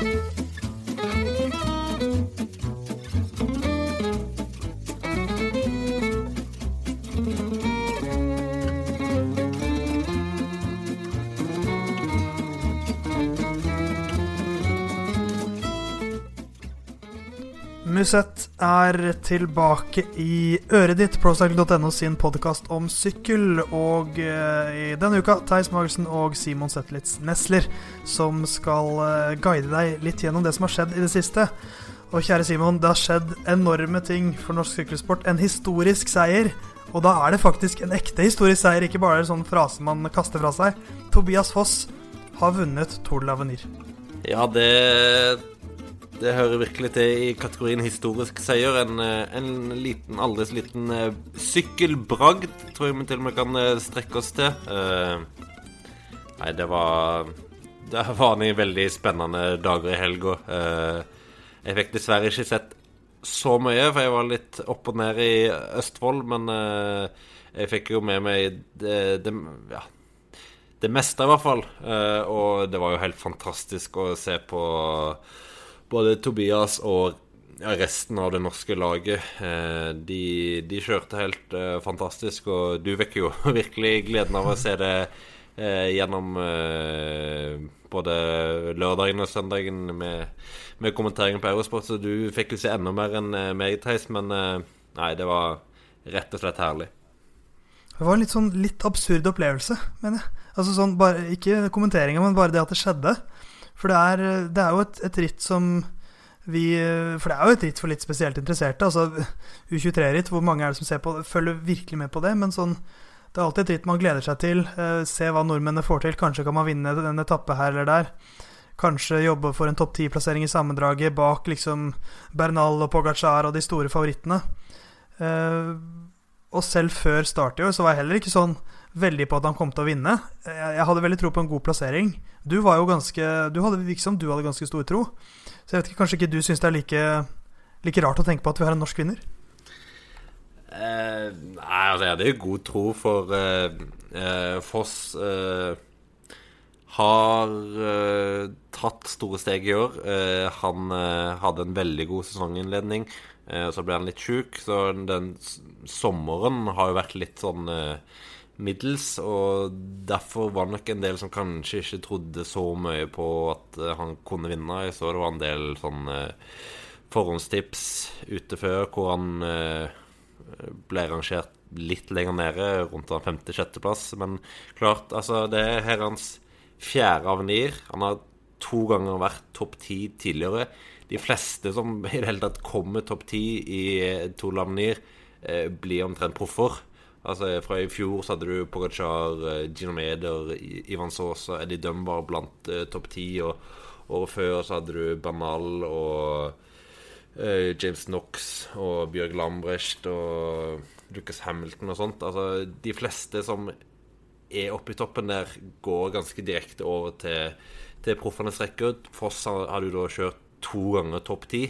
Bye. Musett er tilbake i øret ditt, procycle.no sin podkast om sykkel. Og uh, i denne uka Theis Magelsen og Simon Settlitz Nesler som skal uh, guide deg litt gjennom det som har skjedd i det siste. Og kjære Simon, det har skjedd enorme ting for norsk sykkelsport. En historisk seier. Og da er det faktisk en ekte historisk seier, ikke bare en sånn frase man kaster fra seg. Tobias Foss har vunnet Tour de l'Avenir. Ja, det det hører virkelig til i kategorien historisk seier. En, eh, en liten, aldri så liten uh, sykkelbragd, tror jeg vi til og med kan uh, strekke oss til. Uh, nei, det var Det var noen veldig spennende dager i helga. jeg fikk dessverre ikke sett så mye, for jeg var litt opp og ned i Østfold, men jeg fikk jo med meg det, det ja, det meste, i hvert fall. og det var jo helt fantastisk å se på både Tobias og resten av det norske laget. Eh, de, de kjørte helt uh, fantastisk, og du vekker jo virkelig gleden av å se det uh, gjennom både lørdagen og søndagen med, med kommenteringen på Eurosport. Så du fikk jo se enda mer enn meg, Theis, men nei, det var rett og slett herlig. Det var en litt sånn litt absurd opplevelse, mener jeg. Altså sånn, bare, Ikke kommenteringa, men bare det at det skjedde. For det er, det er jo et, et, ritt som vi For det er jo et ritt for litt spesielt interesserte. Altså U23-ritt, hvor mange er det som ser på, følger virkelig med på det? Men sånn, det er alltid et ritt man gleder seg til. Eh, se hva nordmennene får til. Kanskje kan man vinne en etappe her eller der. Kanskje jobbe for en topp ti-plassering i sammendraget bak liksom Bernal og Pogacar og de store favorittene. Eh, og selv før start i år så var jeg heller ikke sånn veldig på at han kom til å vinne. Jeg, hadde veldig tro på en god plassering. Du var jo ganske Du hadde liksom, du hadde ganske stor tro. Så jeg vet ikke, kanskje ikke du syns det er like, like, rart å tenke på at vi har en norsk vinner? Eh, nei, altså jeg hadde jo god tro, for eh, eh, Foss eh, har eh, tatt store steg i år. Eh, han hadde en veldig god sesonginnledning. så ble han litt sjuk, så den sommeren har jo vært litt sånn middels, og derfor var det nok en del som kanskje ikke trodde så mye på at eh, han kunne vinne. Jeg så det var en del sånne forhåndstips ute før hvor han eh, ble rangert litt lenger nede, rundt den femte-sjetteplass. Men klart, altså, det er her hans fjerde avenir. Han har to ganger vært topp ti tidligere. De fleste som i det hele tatt kommer topp ti i Tour Avenir, eh, blir omtrent proffer. Altså Fra i fjor så hadde du Pogacar, eh, Gino Meder, Ivan Sosa, Eddie Dumbar blant eh, topp ti. Og året før så hadde du Bernal og eh, James Knox og Bjørg Lambrecht og Lucas Hamilton og sånt. Altså De fleste som er oppe i toppen der, går ganske direkte over til, til proffenes rekker. Foss har du da kjørt to ganger topp ti.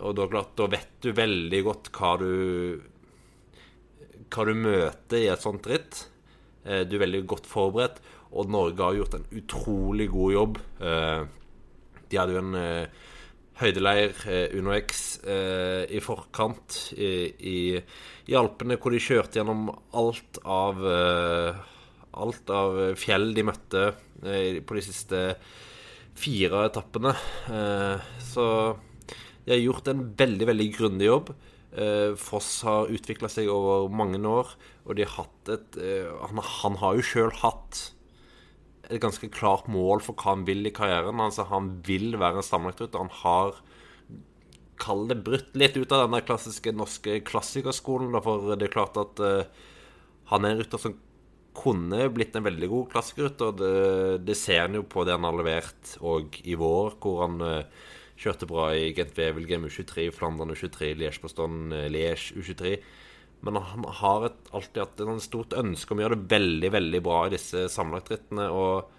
Og da, klart, da vet du veldig godt hva du hva du møter i et sånt ritt. Eh, du er veldig godt forberedt, og Norge har gjort en utrolig god jobb. Eh, de hadde jo en eh, høydeleir, UnoX, i forkant i, i, Alpene, hvor de kjørte gjennom alt av Alt av fjell de møtte på de siste fire etappene. Så de har gjort en veldig, veldig grundig jobb. Uh, Foss har utvikla seg over mange år, og de har hatt et uh, han, han, har jo sjøl hatt et ganske klart mål for hva han vil i karrieren. Altså, han vil være en sammenlagtrytter. Han har Kall det brutt litt ut av denne klassiske norske klassikerskolen. For det er klart at uh, han er en rytter som kunne blitt en veldig god klassikerrytter. Det, det ser han jo på det han har levert òg i vår, hvor han Kjørte bra i Gent Wevelgem U23, Flandern U23, Liège-Bastogne, eh, Liège U23. Men han har et, alltid hatt et stort ønske om å gjøre det veldig veldig bra i disse sammenlagtrittene. Og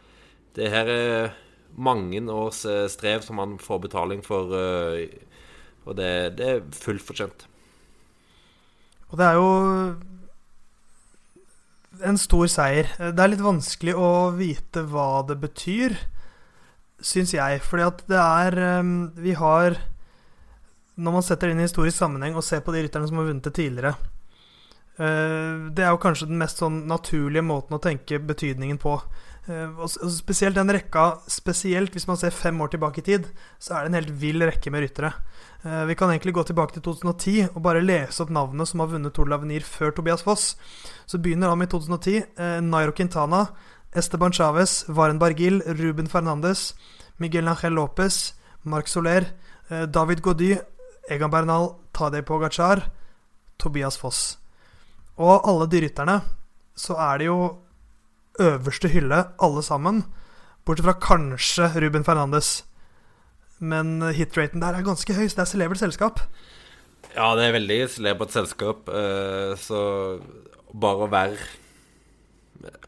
det her er mange års eh, strev som han får betaling for. Eh, og det, det er fullt fortjent. Og det er jo en stor seier. Det er litt vanskelig å vite hva det betyr. Syns jeg. Fordi at det er um, Vi har Når man setter det inn i historisk sammenheng og ser på de rytterne som har vunnet det tidligere uh, Det er jo kanskje den mest sånn naturlige måten å tenke betydningen på. Uh, og spesielt den rekka Spesielt hvis man ser fem år tilbake i tid, så er det en helt vill rekke med ryttere. Uh, vi kan egentlig gå tilbake til 2010 og bare lese opp navnene som har vunnet Tour de l'Avenir før Tobias Foss. Så begynner han i 2010. Nairo Quintana, Esteban Chávez, Varen Bargil, Ruben Fernandes, Miguel Ángel López, Marc Soler, eh, David Gody, Egan Bernal, Tadej Pogacar, Tobias Foss. Og alle de rytterne, så er det jo øverste hylle, alle sammen. Bortsett fra kanskje Ruben Fernandes. Men hitraten der er ganske høy, så det er celebert selskap. Ja, det er veldig celebert selskap. Eh, så bare å være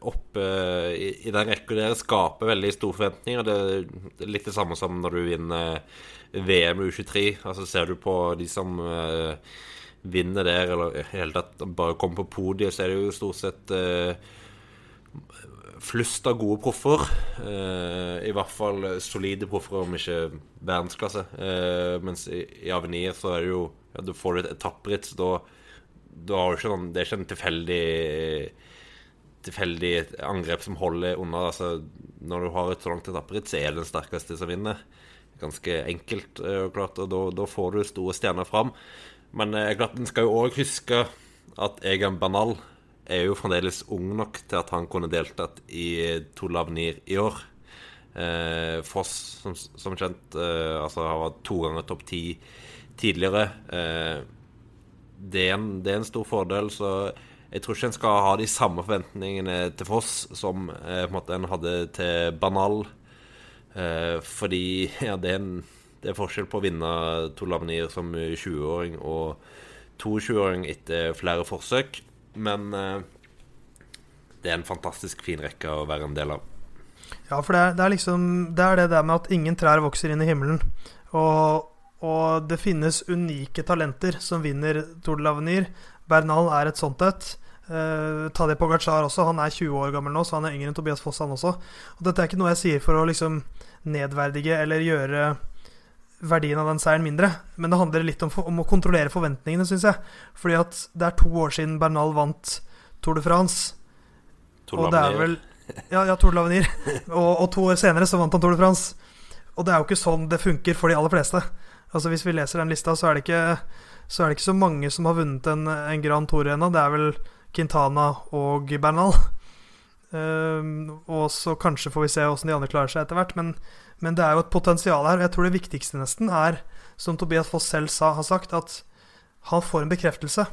oppe i, i den rekka der skaper veldig store forventninger. Det, er litt det samme som når du vinner VM U23. Altså Ser du på de som uh, vinner der, eller i hele tatt bare kommer på podiet, så er det jo stort sett uh, flust av gode proffer. Uh, I hvert fall solide proffer, om ikke verdensklasse. Mens i, i, Avenir så er det jo ja, Du får et etapperitt, så da, da har du ikke noen Det er ikke en tilfeldig tilfeldig angrep som holder unna. Altså, når du har et så langt etapperitt, så er det den sterkeste som vinner. Ganske enkelt eh, og klart, og da, da får du store stjerner fram. Men eh, klart, en skal jo òg huske at Egan Bernal er jo fremdeles ung nok til at han kunne deltatt i Tour Lavnir i år. Eh, Foss, som, som kjent, eh, altså har vært to ganger topp ti tidligere. Eh, det, er en, det, er en, stor fordel, så jeg tror ikke en skal ha de samme forventningene til Foss som eh, en en hadde til Banal. Eh, fordi ja, det, er en, det er forskjell på å vinne to Lavenir som 20-åring og 22-åring etter flere forsøk. Men eh, det er en fantastisk fin rekke å være en del av. Ja, for det er, det er liksom Det er det der med at ingen trær vokser inn i himmelen. Og, og det finnes unike talenter som vinner Tour de l'Avenir. Bernal er et sånt et. Uh, Tadej Pogacar også, han er 20 år gammel nå, så han er yngre enn Tobias Foss, han også. Og dette er ikke noe jeg sier for å liksom nedverdige eller gjøre verdien av den seieren mindre, men det handler litt om, om å kontrollere forventningene, syns jeg. Fordi at det er to år siden Bernal vant Tour de France. Tour og det er vel Ja, ja Tour de l'Avenir. og, og, to år senere så vant han Tour de France. Og det er jo ikke sånn det funker for de aller fleste. Altså Hvis vi leser den lista, så er det ikke så, er det ikke så mange som har vunnet en, en Grand Tour ennå. Det er vel Quintana og Bernal. Uh, og så kanskje får vi se åssen de andre klarer seg etter hvert. Men, men, det er jo et potensial her. Og jeg tror det viktigste nesten er, som Tobias Foss selv sa, har sagt, at han får en bekreftelse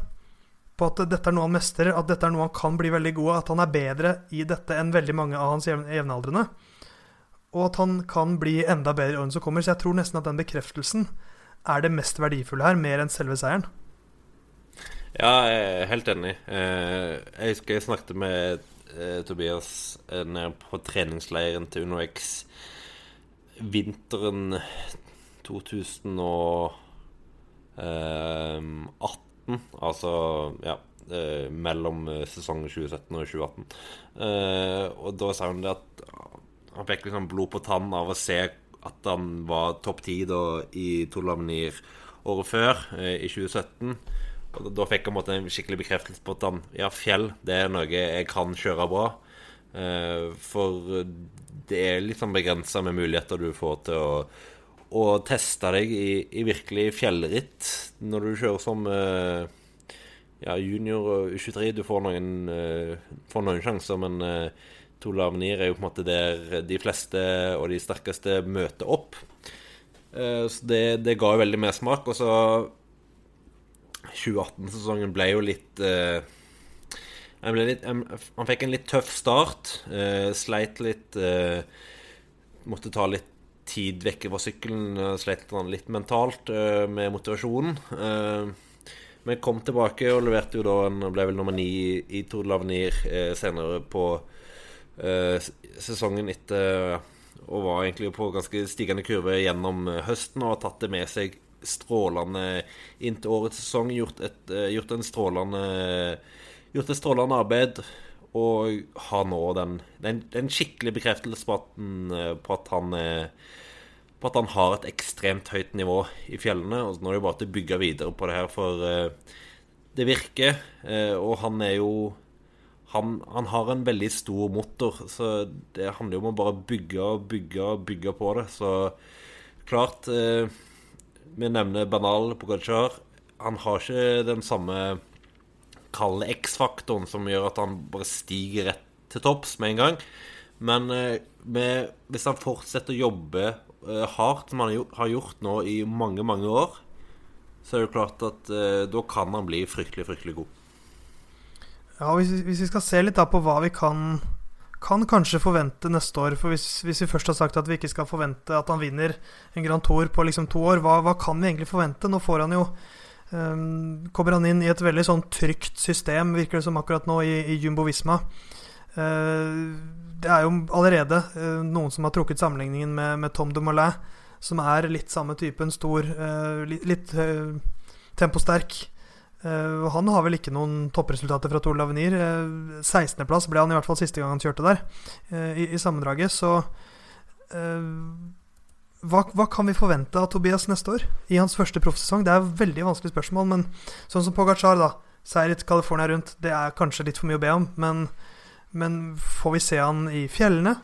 på at dette er noe han mestrer, at dette er noe han kan bli veldig god av, at han er bedre i dette enn veldig mange av hans jevnaldrende. Og at han kan bli enda bedre i årene som kommer. Så jeg tror nesten at den bekreftelsen er det mest verdifulle her, mer enn selve seieren. Ja, jeg er helt enig. Eh, jeg husker jeg snakket med eh, Tobias eh, nede på treningsleiren til UnoX vinteren 2018. Altså ja, mellom sesongen 2017 og 2018. Og da sa hun det at han fikk liksom blod på tann av å se at han var topp ti i Tour Lavenir året før, i 2017. Og da fikk jeg en, en skikkelig bekreftelse på at han, ja, fjell det er noe jeg kan kjøre bra. Uh, for det er litt sånn begrensa med muligheter du får til å, å teste deg i, i, virkelig fjellritt når du kjører som uh, ja, junior og U23. Du får noen, uh, får noen sjanser, men uh, Tour Avenir er jo på en måte der de fleste og de sterkeste møter opp. så det, det ga jo veldig mersmak. Og så 2018-sesongen ble jo litt han, litt, han, fikk en litt tøff start. Uh, sleit litt Måtte ta litt tid vekk fra sykkelen. sleit litt mentalt med motivasjonen. men kom tilbake og leverte jo da Han ble vel nummer ni i Tour de l'Avenir senere på sesongen etter. og var egentlig på ganske stigende kurve gjennom høsten og har tatt det med seg strålende inn til årets sesong. Gjort et, eh, gjort en strålende, gjort et strålende arbeid. og har nå den, den, den skikkelige bekreftelsen på på at han på at han har et ekstremt høyt nivå i fjellene. Og nå er det bare til å bygge videre på det her, for det virker. Og han er jo han, han, har en veldig stor motor, så det handler jo om å bare bygge og bygge og bygge på det. Så klart Vi nevner Banal Pogacar. Han har ikke den samme kalde X-faktoren som gjør at han bare stiger rett til topps med en gang. Men eh, med, hvis han fortsetter å jobbe eh, hardt, som han har gjort nå i mange, mange år, så er det klart at eh, da kan han bli fryktelig, fryktelig god. Ja, hvis, hvis vi skal se litt da på hva vi kan, kan kanskje forvente neste år For hvis, hvis, vi først har sagt at vi ikke skal forvente at han vinner en Grand Tour på liksom to år, hva, hva kan vi egentlig forvente? Nå får han jo Um, kommer han inn i et veldig sånn trygt system, virker det som akkurat nå, i, i Jumbo Visma. Uh, det er jo allerede uh, noen som har trukket sammenligningen med, med Tom de Molin, som er litt samme typen, stor, uh, litt, litt temposterk. Han har vel ikke noen toppresultater fra Tour Lavenir. 16.-plass ble han i hvert fall siste gang han kjørte der, i, i sammendraget. Så hva, hva, kan vi forvente av Tobias neste år? I hans første proffsesong? Det er et veldig vanskelig spørsmål, men sånn som Pogacar, da. Seier i California rundt, det er kanskje litt for mye å be om. Men, men får vi se han i fjellene?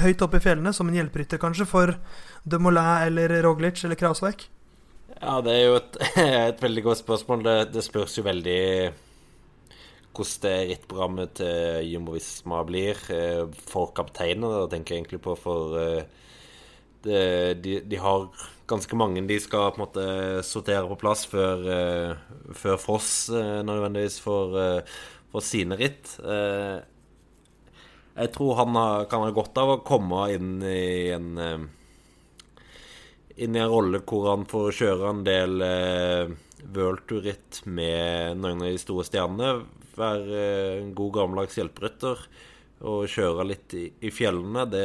Høyt oppe i fjellene, som en hjelperytter kanskje, for de Molin eller Roglic eller Krausvik? Ja, det er jo et, et veldig godt spørsmål. Det, det, spørs jo veldig hvordan det rittprogrammet til Jumbo Visma blir eh, for kapteinene, Da tenker jeg egentlig på for uh, det, de, de, har ganske mange de skal på en måte sortere på plass før, uh, før Foss nødvendigvis får, får, sine ritt. jeg tror han kan ha godt av å komme inn i en inn i en rolle hvor han får kjøre en del eh, worldtour-ritt med noen av de store stjernene. Være en god gammeldags hjelperytter og kjøre litt i, i fjellene, det,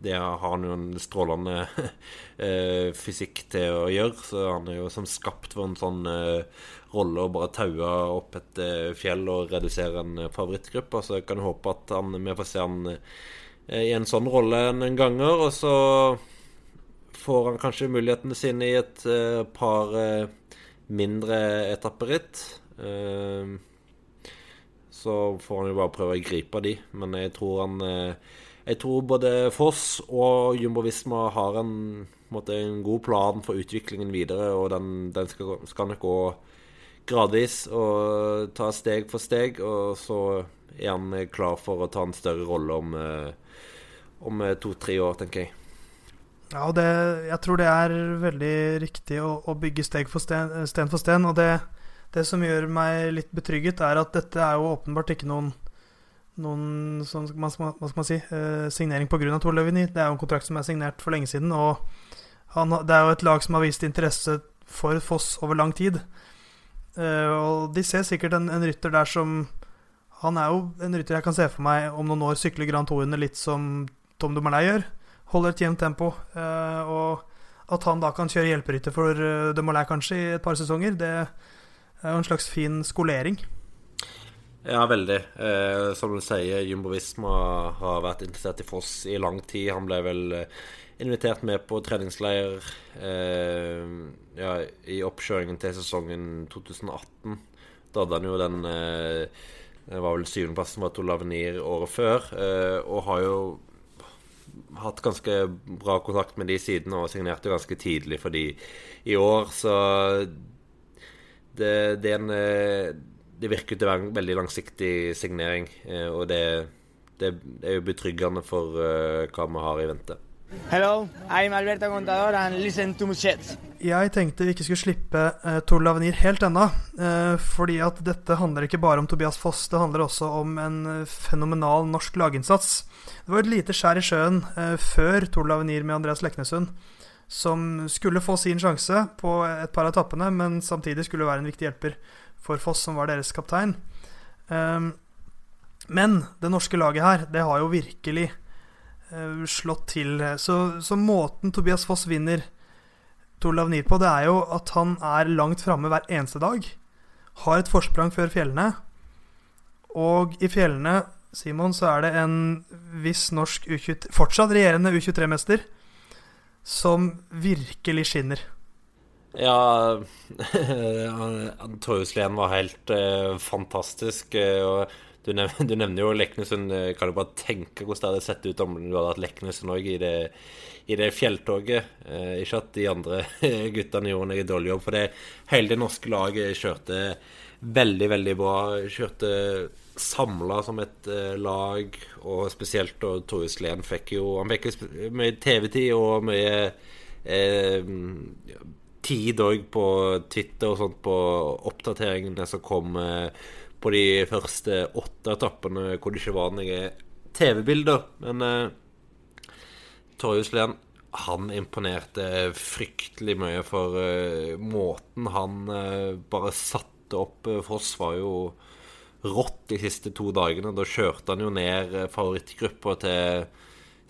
det, har han jo en strålende eh, fysikk til å gjøre. Så han er jo som skapt for en sånn eh, rolle å bare taue opp et eh, fjell og redusere en eh, favorittgruppe. Så jeg kan håpe at han, vi får se han eh, i en sånn rolle noen ganger. Og så får han kanskje mulighetene sine i et uh, par mindre etapperitt. Uh, så får han jo bare prøve å gripe de. Men jeg tror han eh, Jeg tror både Foss og Jumbo Visma har en, en, måte, en god plan for utviklingen videre, og den, den skal, skal, nok gå gradvis og ta steg for steg. Og så er han klar for å ta en større rolle om, eh, om to-tre år, tenker jeg. Ja, og det, jeg tror det er veldig riktig å, å bygge steg for sten, sten for sten. Og det, det som gjør meg litt betrygget, er at dette er jo åpenbart ikke noen noen sånn, hva skal man si, eh, signering pga. Tor Løvini. Det er jo en kontrakt som er signert for lenge siden. Og han, det er jo et lag som har vist interesse for Foss over lang tid. Eh, og de ser sikkert en, en, rytter der som Han er jo en rytter jeg kan se for meg om noen år sykler Grand Tourene litt som Tom Dumoulin gjør. Holder et jevnt tempo. Eh, og at han da kan kjøre hjelperytter for uh, Dumoulin kanskje i et par sesonger, det er jo en slags fin skolering. Ja, veldig. Eh, som du sier, Jumbo Visma har vært interessert i Foss i lang tid. Han ble vel eh, invitert med på treningsleir eh, ja, i oppkjøringen til sesongen 2018. Da hadde han jo den eh, Det var vel syvendeplassen var Tour Lavenir året før. Eh, og har jo hatt ganske bra kontakt med de siden og signerte ganske tidlig for de i år. Så det, det, en, eh, det virker til å være en veldig langsiktig signering, eh, og det, det er jo betryggende for uh, hva vi har i vente. Hello, I'm Alberto Contador and listen to shit. Jeg tenkte vi ikke skulle slippe uh, Tor Lavenir helt ennå. Uh, fordi at dette handler ikke bare om Tobias Foss, det handler også om en fenomenal norsk laginnsats. Det var et lite skjær i sjøen uh, før Tor Lavenir med Andreas Leknesund som skulle få sin sjanse på et par av etappene, men samtidig skulle være en viktig hjelper for Foss, som var deres kaptein. Um, men det norske laget her, det har jo virkelig slått til. Så, så, måten Tobias Foss vinner Tour Lavnir på, det er jo at han er langt framme hver eneste dag. Har et forsprang før fjellene. Og i fjellene, Simon, så er det en viss norsk U23, fortsatt regjerende U23-mester som virkelig skinner. Ja Torjus Lehn var helt eh, fantastisk. Eh, og du, nev du, nevner jo Leknesund, Kan du bare tenke hvordan det hadde sett ut om du hadde hatt Leknesund òg i, i, det fjelltoget? Eh, ikke at de andre guttene gjorde en dårlig jobb, for det hele det norske laget kjørte veldig, veldig bra. Kjørte samla som et lag, og spesielt da Tore Lehn fikk jo Han fikk jo mye TV-tid og mye eh, tid òg på Twitter og sånt på oppdateringene som kom eh, på de første åtte etappene hvor det ikke var noen TV-bilder. Men eh, Torjus Lehn han imponerte fryktelig mye for eh, måten han eh, bare satte opp uh, Foss var jo rått de siste to dagene. Da kjørte han jo ned favorittgruppa til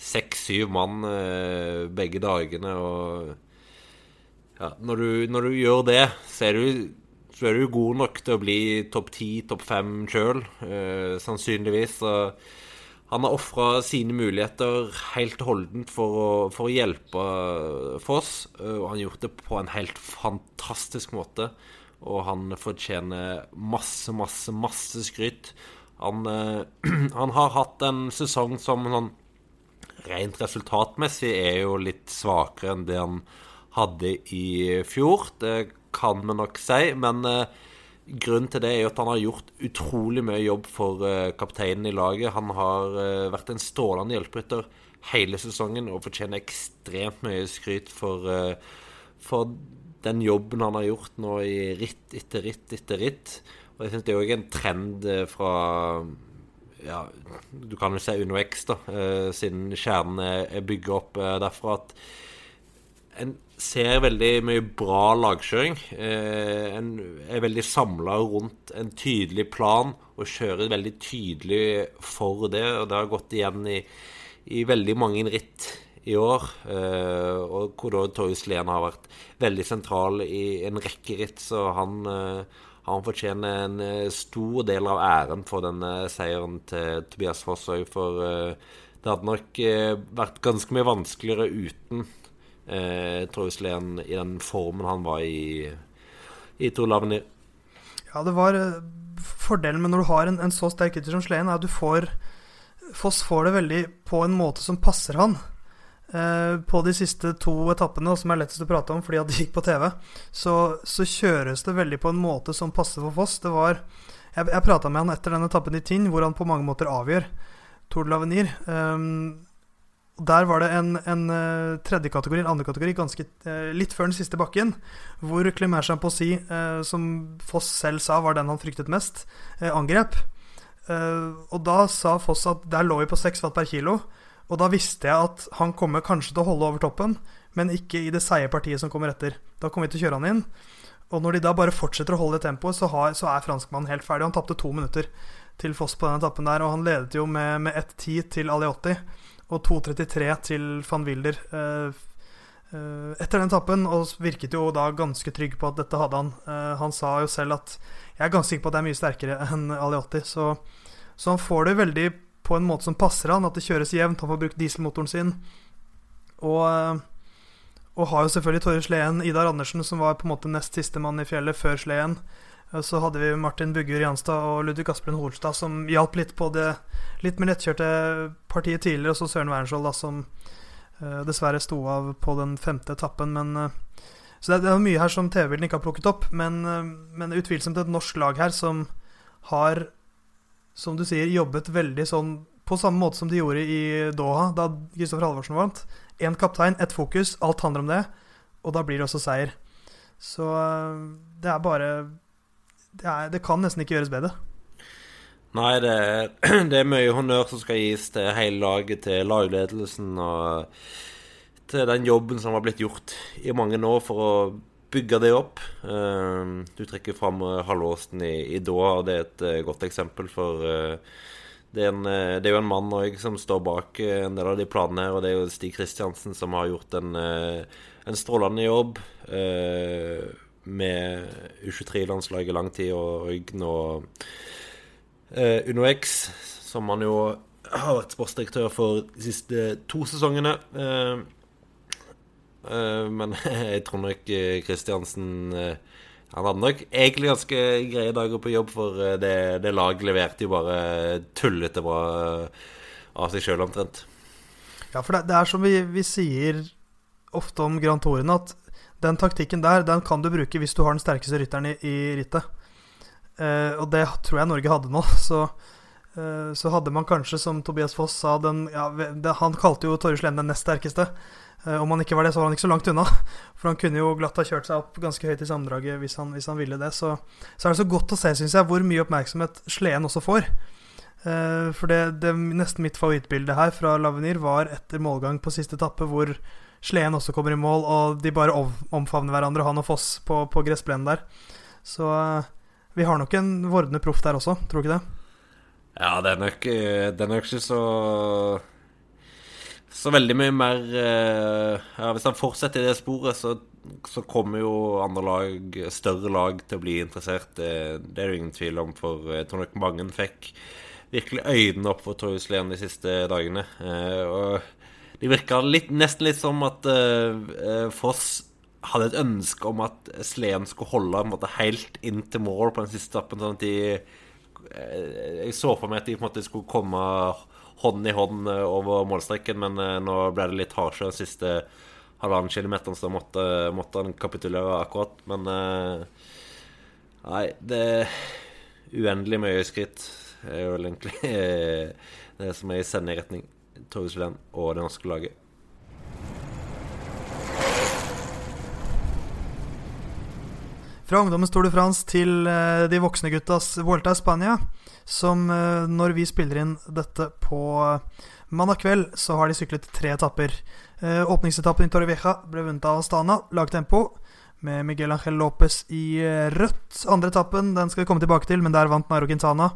seks-syv mann begge dagene. og ja, når, du, når, du, gjør det, så er du, så er du god nok til å bli topp ti, topp fem sjøl, eh, sannsynligvis. Så han har ofra sine muligheter helt holdent for å, for å hjelpe Foss. Eh, og han har gjort det på en helt fantastisk måte. Og han fortjener masse, masse, masse skryt. Han, eh, han har hatt en sesong som sånn rent resultatmessig er jo litt svakere enn det han hadde i fjor. Det kan vi nok si. Men uh, grunnen til det er at han har gjort utrolig mye jobb for uh, kapteinen i laget. Han har uh, vært en strålende hjelperytter hele sesongen og fortjener ekstremt mye skryt for, for den jobben han har gjort nå i ritt etter ritt etter ritt. Og jeg syns det er òg en trend fra ja, du kan jo si under X, da, siden kjernen er bygget opp derfra, at en ser veldig mye bra lagkjøring. Eh, en er veldig samla rundt en tydelig plan og kjører veldig tydelig for det. Og det har gått igjen i, i veldig mange ritt i år. Eh, og hvor da Torjus Lehn har vært veldig sentral i en rekke ritt. Så han, eh, han fortjener en eh, stor del av æren for denne seieren til Tobias Foss. For eh, det hadde nok eh, vært ganske mye vanskeligere uten eh, Troyes Lehn i den formen han var i i Tour Lavenir. Ja, det var eh, Fordelen med når du har en, en så sterk rytter som Sleen, er at du får Foss får det veldig på en måte som passer han. Eh, på de siste to etappene, som er lettest å prate om fordi at de gikk på TV, så, så, kjøres det veldig på en måte som passer for Foss. Det var Jeg, jeg prata med han etter den etappen i Tinn, hvor han på mange måter avgjør Tour de l'Avenir. Um, der var det en, en uh, tredje kategori, en andre kategori, ganske, uh, litt før den siste bakken, hvor Clément Champossy, uh, som Foss selv sa var den han fryktet mest, angrep. og da sa Foss at der lå vi på 6 watt per kilo. Og da visste jeg at han kommer kanskje til å holde over toppen, men ikke i det seige partiet som kommer etter. Da kommer vi til å kjøre han inn. Og når de da bare fortsetter å holde det tempoet, så, har, så er franskmannen helt ferdig. Han tapte to minutter til Foss på denne etappen der, og han ledet jo med, med 1-10 til Aliotti og 2.33 til van Wilder eh, eh, etter den tappen, og virket jo da ganske trygg på at dette hadde han. Eh, han sa jo selv at 'jeg er ganske sikker på at det er mye sterkere enn Aliotti', så, så, han får det veldig på en måte som passer han, at det kjøres jevnt. Han får brukt dieselmotoren sin. Og, og har jo selvfølgelig Torje Sleen, Idar Andersen, som var på en måte nest siste mann i fjellet før Sleen. Så hadde vi Martin Bugger Janstad og Ludvig Asplund Holstad som hjalp litt på det litt mer lettkjørte partiet tidligere, og så Søren Wernskjold, da, som uh, dessverre sto av på den femte etappen. Men, uh, så det, det, er mye her som TV-bildene ikke har plukket opp, men, uh, men utvilsomt et norsk lag her som har, som du sier, jobbet veldig sånn på samme måte som de gjorde i Doha, da Kristoffer Halvorsen vant. Én kaptein, ett fokus, alt handler om det, og da blir det også seier. Så det er bare det, er, det, kan nesten ikke gjøres bedre. Nei, det er, det er, mye honnør som skal gis til hele laget, til lagledelsen og til den jobben som har blitt gjort i mange år for å bygge det opp. Ehm, du trekker fram eh, i, i Doha, og det er et eh, godt eksempel. For eh, det er, en, det er jo en mann også, som står bak en del av de planene her, og det er jo Stig Kristiansen som har gjort en, en strålende jobb med U23-landslaget i lang tid, og, og eh, UnoX, som han jo har vært sportsdirektør for de siste to sesongene. Eh, eh, men jeg tror nok Kristiansen Han hadde nok egentlig ganske greie dager på jobb, for det, det laget leverte jo bare tullete bra av seg sjøl, omtrent. Ja, for det, det er som vi, vi, sier ofte om Grand Touren, at den taktikken der den kan du bruke hvis du har den sterkeste rytteren i, i rittet. Eh, og det tror jeg Norge hadde nå. Så, eh, så hadde man kanskje, som Tobias Foss sa den, ja, det, Han kalte jo Torje Slem den nest sterkeste. Eh, om han ikke var det, så var han ikke så langt unna. For han kunne jo glatt ha kjørt seg opp ganske høyt i sammendraget hvis hvis han ville det. Så, så er det så godt å se, syns jeg, hvor mye oppmerksomhet Sleden også får. Uh, for det, det, nesten mitt favorittbilde her fra Lavenir var etter målgang på siste etappe, hvor Sleden også kommer i mål, og de bare omfavner hverandre, han og Foss, på, på gressplenen der. Så uh, vi har nok en vordende proff der også, tror du ikke det? Ja, det er nok, eh, det er nok ikke så Så veldig mye mer ja, Hvis han fortsetter i det sporet, så, så, kommer jo andre lag, større lag, til å bli interessert. Det, det er det ingen tvil om, for jeg tror nok mange fikk virkelig øynene opp for Torjus Lehn de siste dagene. Eh, og det virka nesten litt som at uh, Foss hadde et ønske om at sleden skulle holde måte, helt inn til mål på den siste etappen. Sånn at de uh, Jeg så for meg at de måte skulle komme hånd i hånd over målstreken, men nå ble det litt hardsjø den siste halvannen kilometeren, så måtte, måtte han kapitulere akkurat. Men Nei, det er uendelig mye skritt er jo egentlig eh, det som er i senderetning. retning Torgersland og det norske laget. Fra ungdommens Tour de France til eh, de voksne guttas Vuelta i Spania. Som eh, når vi spiller inn dette på mandag kveld, så har de syklet tre etapper. Åpningsetappen i Torrevieja ble vunnet av Astana, lagtempo med Miguel Ángel Lopez i eh, rødt. Andre etappen den skal vi komme tilbake til, men der vant Nairo Quintana.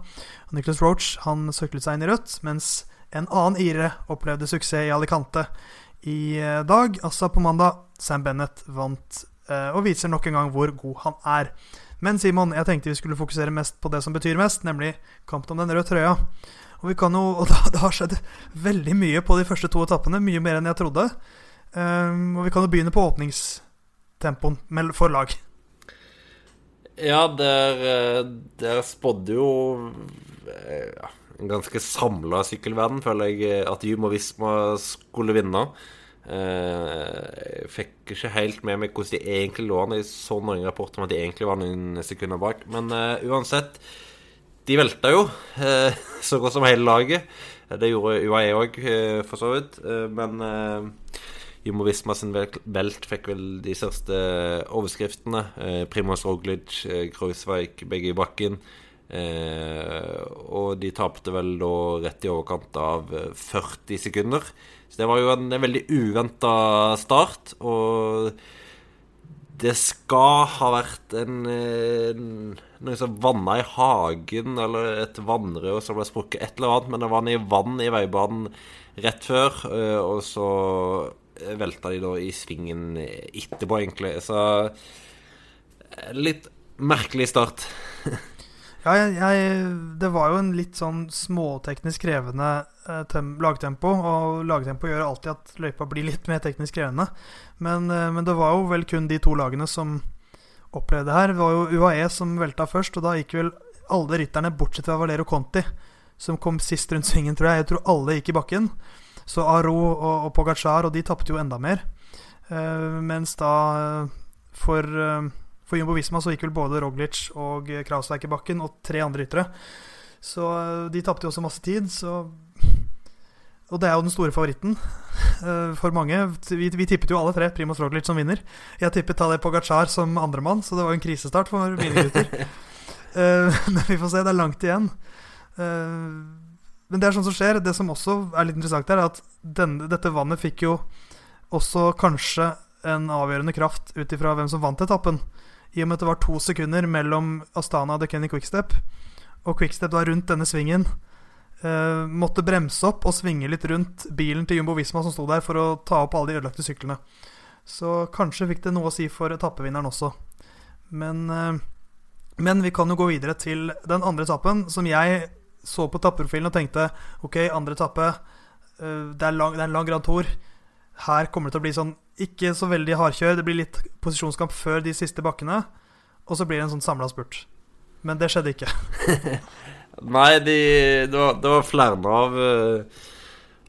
Nicholas Roach han syklet seg inn i rødt, mens en annen ire opplevde suksess i Alicante i eh, dag. Altså på mandag. Sam Bennett vant eh, og viser nok en gang hvor god han er. Men Simon, jeg tenkte vi skulle fokusere mest på det som betyr mest, nemlig kampen om den røde trøya. Og, vi kan jo, og det har skjedd veldig mye på de første to etappene, mye mer enn jeg trodde. Um, og vi kan jo begynne på åpningstempoen for lag. Ja, der, der spådde jo ja, ganske samla sykkelverden, føler jeg, eh, at Jumo Visma skulle vinne. Jeg fikk ikke helt med meg hvordan de egentlig lå an. Jeg så noen rapporter om at de egentlig var noen sekunder bak. Men uh, uansett, de velta jo, uh, så godt som hele laget. Det gjorde UAE òg, uh, for så vidt. men Jumbo Visma sin velt fikk vel de største overskriftene. Eh, Primoz Roglic, eh, Kreuzweig, begge i bakken. Eh, og de tapte vel da rett i overkant av 40 eh, sekunder. Så det var jo en, veldig uventa start. Og det skal ha vært en, en noe som vanna i hagen, eller et vannrør som ble sprukket, et eller annet. Men det var i vann i veibanen rett før, eh, og så velta de da i svingen etterpå, egentlig. Så litt merkelig start. ja, jeg, jeg, det var jo en litt sånn småteknisk krevende eh, lagtempo. Og lagtempo gjør alltid at løypa blir litt mer teknisk krevende. Men, eh, men, det var jo vel kun de to lagene som opplevde det her. Det var jo UAE som velta først, og da gikk vel alle rytterne, bortsett fra Valero Conti, som kom sist rundt svingen, tror jeg. Jeg tror alle gikk i bakken. Så Aro og, og Pogacar, og de tapte jo enda mer. Eh, mens da uh, for, uh, for Jumbo Visma så gikk vel både Roglic og Krausveik i bakken, og tre andre ryttere. Så de tapte jo også masse tid, så Og det er jo den store favoritten for mange. Vi, vi, tippet jo alle tre Primoz Roglic som vinner. Jeg tippet Tadej Pogacar som andremann, så det var jo en krisestart for mine gutter. men vi får se, det er langt igjen. Men det er sånn som skjer. Det som også er litt interessant, er at denne, dette vannet fikk jo også kanskje en avgjørende kraft ut ifra hvem som vant etappen. I og med at det var to sekunder mellom Astana og Kenny Quickstep. Og Quickstep da rundt denne svingen eh, måtte bremse opp og svinge litt rundt bilen til Jumbo Visma som sto der, for å ta opp alle de ødelagte syklene. Så kanskje fikk det noe å si for etappevinneren også. Men, eh, men vi kan jo gå videre til den andre etappen, som jeg så på tappeprofilen og tenkte ok, andre etappe, eh, det, er det er en lang Grand Tour. Her kommer det til å bli sånn ikke så veldig hardkjør. Det blir litt posisjonskamp før de siste bakkene. Og så blir det en sånn samla spurt. Men det skjedde ikke. Nei, de, det, var, det var flere av eh,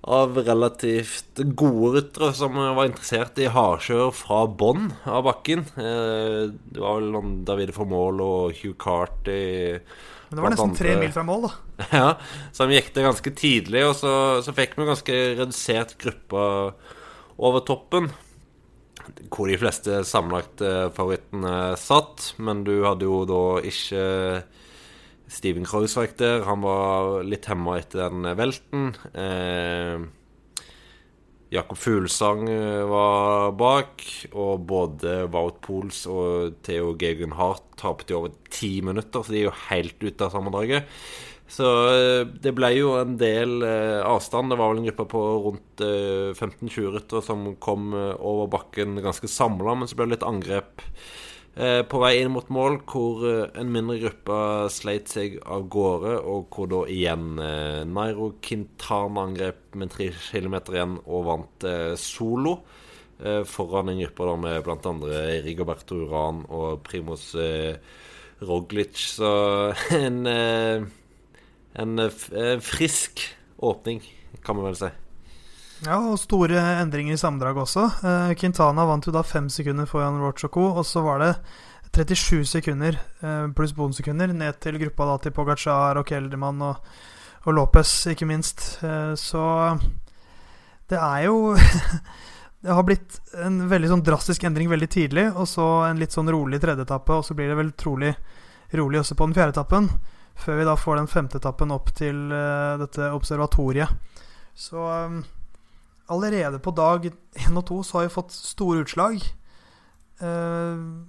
av relativt gode ryttere som var interessert i hardkjør fra bånn av bakken. Eh, det var vel noen David Formål og Hugh Carty Men det var nesten tre mil fra mål, da. Ja, så de gikk det ganske tidlig, og så, så fikk vi ganske redusert gruppe over toppen. Hvor de fleste sammenlagte favorittene satt, men du hadde jo da ikke Steven Kreuzweig der. Han var litt hemma etter den velten. Eh, Jakob Fuglesang eh, var bak, og både Wout Pools og Theo Geugen Hart tapte i over ti minutter, så de er jo helt ute av sammendraget. Så eh, det ble jo en del eh, avstand. Det var vel en gruppe på rundt eh, 15-20 ryttere som kom eh, over bakken ganske samla, men så ble det litt angrep Eh, på vei inn mot mål, hvor eh, en mindre gruppe sleit seg av gårde, og hvor da igjen Nairo Quintana angrep med tre kilometer igjen og vant solo. Foran en gruppe da med bl.a. Rigoberto Uran og Primos Roglic. Så en, en frisk åpning, kan vi vel si. Ja, og store endringer i sammendraget også. Uh, Quintana vant jo da fem sekunder foran Rochoco, og så var det 37 sekunder uh, pluss bonussekunder ned til gruppa da til Pogacar og Kelderman og, og Lopez, ikke minst. Uh, så det er jo Det har blitt en veldig sånn drastisk endring veldig tidlig, og så en litt sånn rolig tredjeetappe, og så blir det vel trolig rolig også på den fjerde etappen, før vi da får den femte etappen opp til dette observatoriet. Så um, allerede på dag én og to så har vi fått store utslag. Uh,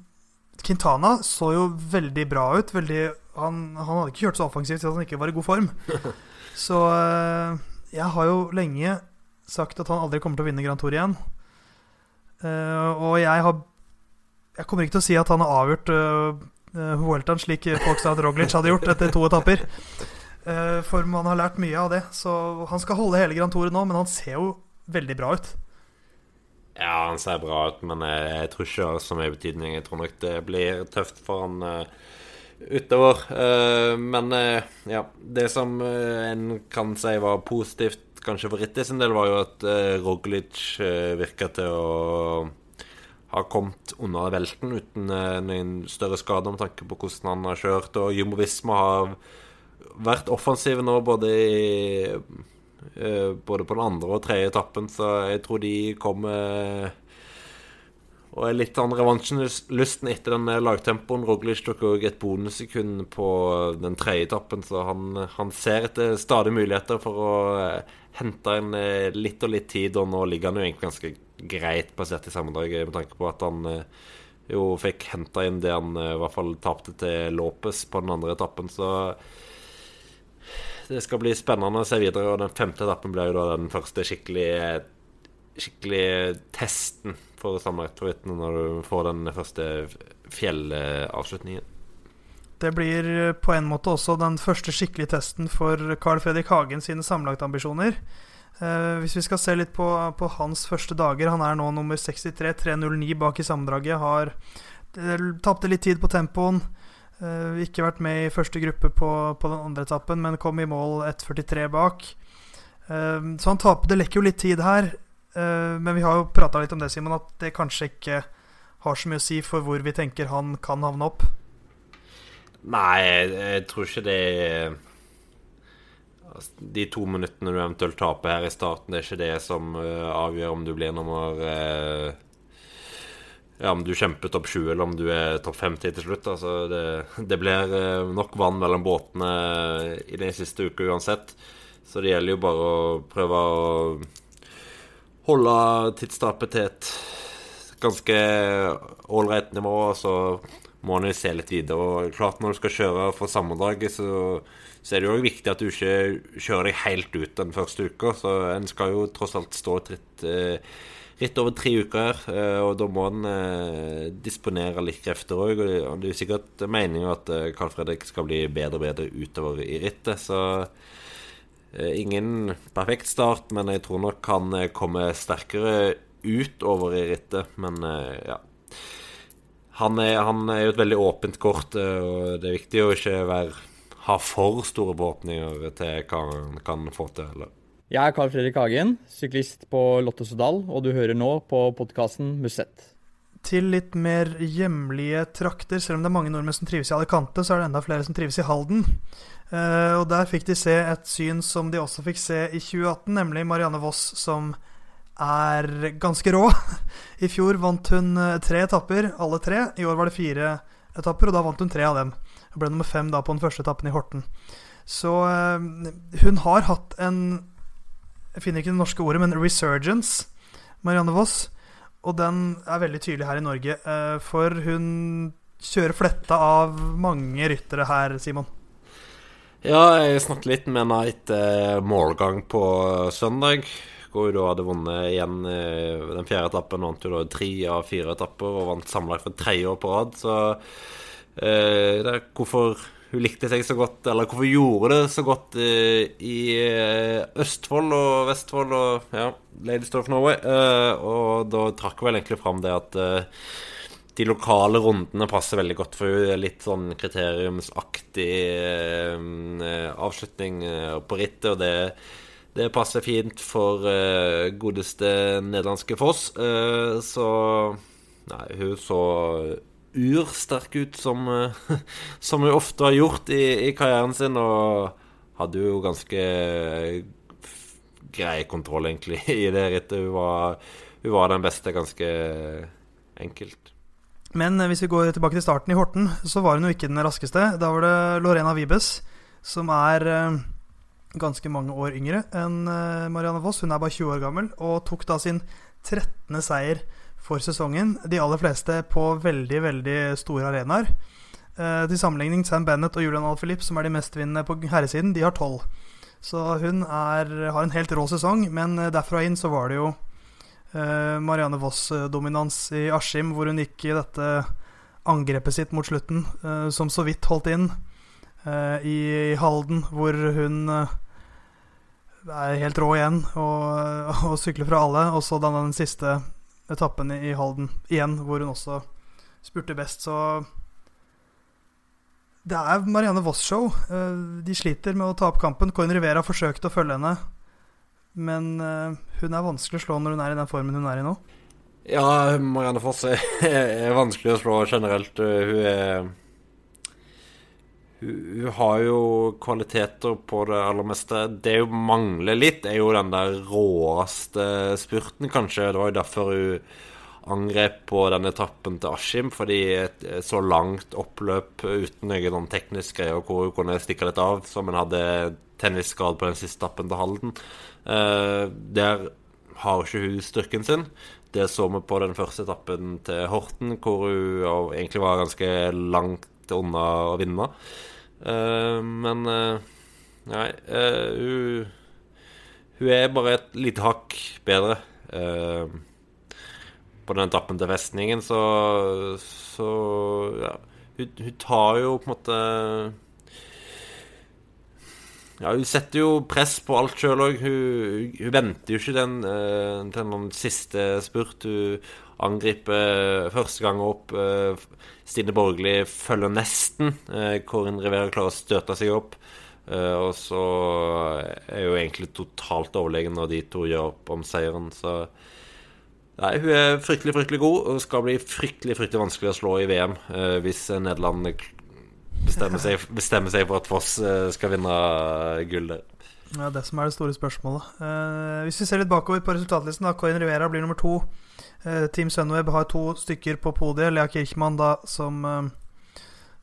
Quintana så jo veldig bra ut. Veldig, han, han, hadde ikke kjørt så offensivt siden at han ikke var i god form. Så uh, jeg har jo lenge sagt at han aldri kommer til å vinne Grand Tour igjen. Og jeg har Jeg kommer ikke til å si at han har avgjort Vueltaen slik folk sa at Roglic hadde gjort etter to etapper. for man har lært mye av det. Så han skal holde hele Grand Tour nå, men han ser jo veldig bra ut. Ja, han ser bra ut, men jeg, tror ikke det har så mye betydning. Jeg tror nok det blir tøft for han uh, utover. Men ja, det som en kan si var positivt, kanskje for Ritti sin del, var jo at Roglic virka til å ha kommet unna velten uten noen større skade med tanke på hvordan han har kjørt. Og Jumbo har vært offensive nå både i Eh, både på den andre og tredje etappen, så jeg tror de kommer og er litt sånn revansjelysten etter den lagtempoen. Roglic tok òg et bonussekund på den tredje etappen, så han, han, ser etter stadig muligheter for å eh, hente inn eh, litt og litt tid. Og nå ligger han jo egentlig ganske greit basert i sammendraget, med tanke på at han jo fikk henta inn det han i hvert fall tapte til Lopez på den andre etappen. Så det skal bli spennende å se videre. Og den femte etappen blir jo da den første skikkelige, skikkelig testen for sammenlagtfavorittene når du får den første fjellavslutningen. Det blir på en måte også den første skikkelige testen for Carl Fredrik Hagen sine sammenlagtambisjoner. Eh, hvis vi skal se litt på, på, hans første dager Han er nå nummer 63, 3.09 bak i sammendraget. Har eh, tapte litt tid på tempoen. Uh, ikke vært med i første gruppe på, på den andre etappen, men kom i mål 1,43 bak. Uh, så han taper Det lekker jo litt tid her. Uh, men vi har jo prata litt om det, Simon, at det kanskje ikke har så mye å si for hvor vi tenker han kan havne opp. Nei, jeg, tror ikke det altså, De to minuttene du eventuelt taper her i starten, det er ikke det som avgjør om du blir nummer ja, om du kjemper topp 20 eller om du er topp 50 til slutt. Altså, det, det, blir eh, nok vann mellom båtene i den siste uka uansett. Så det gjelder jo bare å prøve å holde tidstapet til et ganske ålreit nivå. Så må en se litt videre. Og klart Når du skal kjøre for sammendraget, så, så er det jo viktig at du ikke kjører deg helt ut den første uka. Så en skal jo tross alt stå tritt eh, ritt over tre uker, eh, og da må en eh, disponere litt krefter òg. Og det er jo sikkert meninga at Carl Fredrik skal bli bedre og bedre utover i rittet. Så ingen perfekt start, men jeg tror nok han kommer sterkere utover i rittet. Men ja. Han er, han er jo et veldig åpent kort, og det er viktig å ikke være, ha for store forhåpninger til hva han kan få til. Eller. Jeg er Carl Fredrik Hagen, syklist på Lotto Sodal, og du hører nå på podkasten Musett. Til litt mer hjemlige trakter, selv om det er mange nordmenn som trives i Alicante, så er det enda flere som trives i Halden. Uh, og der fikk de se et syn som de også fikk se i 2018, nemlig Marianne Voss som er ganske rå. I fjor vant hun eh, tre etapper, alle tre. I år var det fire etapper, og da vant hun tre av dem. Hun ble nummer fem da på den første etappen i Horten. Så eh, hun har hatt en Jeg finner ikke det norske ordet, men resurgence, Marianne Voss. Og den er veldig tydelig her i Norge, eh, for hun kjører fletta av mange ryttere her, Simon. Ja, jeg snakket litt med henne etter målgang på søndag. Hvor hun hadde vunnet igjen eh, den fjerde etappen. Vant hun da tre av fire etapper og vant sammenlagt for tredje år på rad. Så eh, hvorfor hun likte seg så godt, eller hvorfor gjorde det så godt eh, i eh, Østfold og Vestfold og ja, Ladies of Norway. Eh, og da trakk hun vel egentlig fram det at eh, de lokale rundene passer veldig godt for henne. Litt sånn kriteriumsaktig avslutning på rittet, og det, det passer fint for godeste nederlandske Foss. Eh, så Nei, hun så ursterk ut, som, eh, som hun ofte har gjort i, i karrieren sin, og hadde jo ganske grei kontroll, egentlig, i det rittet. Hun var, hun var den beste, ganske enkelt. Men eh, hvis vi går tilbake til starten i Horten, så var hun jo ikke den raskeste. Da var det Lorena Vibes, som er eh, ganske mange år yngre enn eh, Marianne Voss. Hun er bare 20 år gammel, og tok da sin 13. seier for sesongen. De aller fleste på veldig, veldig store arenaer. Eh, til sammenligning Sam Bennett og Julian Alphilippe, som er de mestvinnende på herresiden, de har 12. Så hun er, har en helt rå sesong, men eh, derfra inn så var det jo eh, Marianne Voss-dominans i Askim, hvor hun gikk i dette angrepet sitt mot slutten, eh, som så vidt holdt inn. Eh, I Halden, hvor hun eh, er helt rå igjen og, og sykler fra alle. Og så den, den siste etappen i, Halden igjen, hvor hun også spurte best. Så det er Marianne Voss-show. Eh, De sliter med å ta opp kampen. Coin Rivera forsøkte å følge henne, men eh, hun er vanskelig å slå når hun er i den formen hun er i nå. Ja, Marianne Foss er, er vanskelig å slå generelt. Hun er hun, har jo kvaliteter på det aller meste. Det hun mangler litt, er jo den der råeste spurten, kanskje. Det var jo derfor hun angrep på den etappen til Askim, fordi et så langt oppløp uten noen sånn teknisk greier hvor hun kunne stikke litt av, som hun hadde tennisskade på den siste etappen til Halden. Eh, der har ikke hun styrken sin. Det så vi på den første etappen til Horten, hvor hun egentlig var ganske langt unna å vinne. Eh, men eh, nei, eh, hun Hun er bare et lite hakk bedre. På den etappen til festningen, så, så ja. Hun, hun tar jo på en måte Ja, hun setter jo press på alt sjøl òg. Hun, hun venter jo ikke den, til den siste spurt. Hun angriper første gang opp. eh, Stine Borgli følger nesten. Corin Rivera klarer å støte seg opp. Eh, og så er hun egentlig totalt overlegen når de to gjør opp om seieren, så Nei, hun er fryktelig, fryktelig god og skal bli fryktelig fryktelig vanskelig å slå i VM eh, hvis Nederland bestemmer seg, bestemmer seg for at Foss eh, skal vinne gull der. Ja, det som er det store spørsmålet. Eh, hvis vi ser litt bakover på resultatlisten, da Corin Rivera blir nummer to. Eh, Team Sunweb har to stykker på podiet. Lea Kirchmann da som, eh,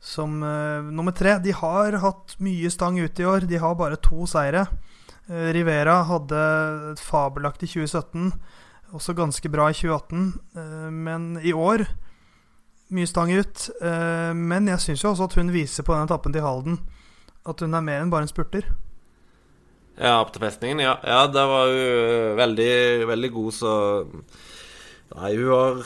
som eh, nummer tre. De har hatt mye stang ute i år. De har bare to seire. Rivera hadde et fabelaktig 2017, også ganske bra i 2018. Eh, men i år mye stang ut. Men jeg syns jo også at hun viser på den etappen til Halden at hun er mer enn bare en spurter. Ja, opp til festningen, ja. Ja, der var hun veldig, veldig god, så Nei, hun har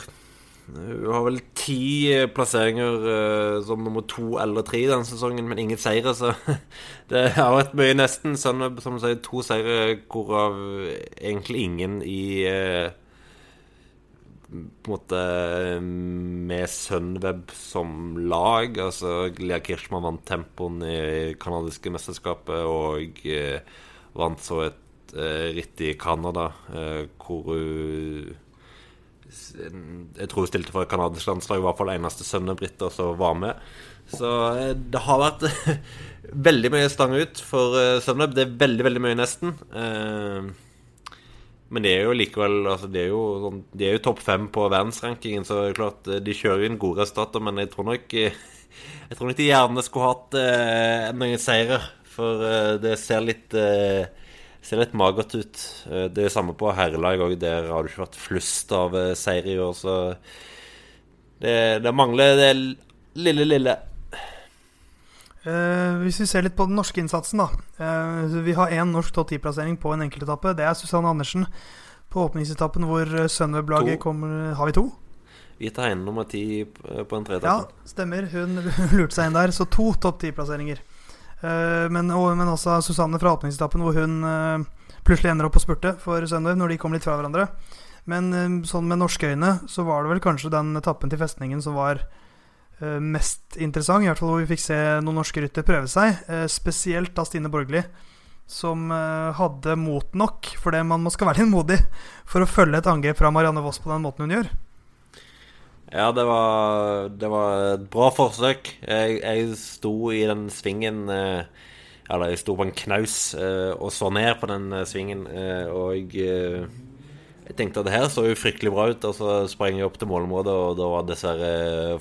Hun har vel ti plasseringer uh, som nummer to eller tre denne sesongen, men ingen seire, så det har vært mye nesten. Sånn, som du sier, to seire, hvorav egentlig ingen i uh, på en måte med Sunweb som lag. Altså Lea Kirschmann vant tempoen i canadiske mesterskapet og uh, vant så et ritt i Canada, hvor hun jeg tror hun stilte for canadisk landslag, i hvert fall eneste sønnen Britta som var med. Så eh, det har vært veldig mye stang ut for uh, Sunweb. Det er veldig, veldig mye, nesten. Uh, men det er jo likevel altså de, er jo, sånn, jo topp fem på verdensrankingen, så det er klart de kjører inn gode resultater, men jeg tror nok Jeg tror nok de gjerne skulle hatt noen seire, for det ser litt ser litt magert ut. Eh, det er samme på herrelag òg. Der har det ikke vært flust av eh, seier i år, så det, det, mangler det lille, lille. Eh, hvis vi ser litt på den norske innsatsen, da. Eh, vi har én norsk topp 10-plassering på en enkeltetappe. Det er Susanne Andersen på åpningsetappen hvor eh, Sunweb-laget kommer Har vi to? Vi tar inn nummer ti på en treetappe. Ja, stemmer. Hun lurte seg inn der. Så to topp 10-plasseringer men, og, men, også Susanne fra åpningsetappen, hvor hun uh, plutselig ender opp på spurte for Sunweb når de kom litt fra hverandre. Men uh, sånn med norske øyne så var det vel kanskje den etappen til festningen som var mest interessant. I hvert fall hvor vi fikk se noen norske ryttere prøve seg. spesielt da Stine Borgli, som hadde mot nok, for det man skal være litt modig for å følge et angrep fra Marianne Voss på den måten hun gjør. Ja, det var, det var et bra forsøk. Jeg, jeg sto i den svingen eh, Eller jeg sto på en knaus eh, og så ned på den eh, svingen, og jeg, jeg tenkte at det her så jo fryktelig bra ut. Og så sprang jeg opp til målområdet, og da var dessverre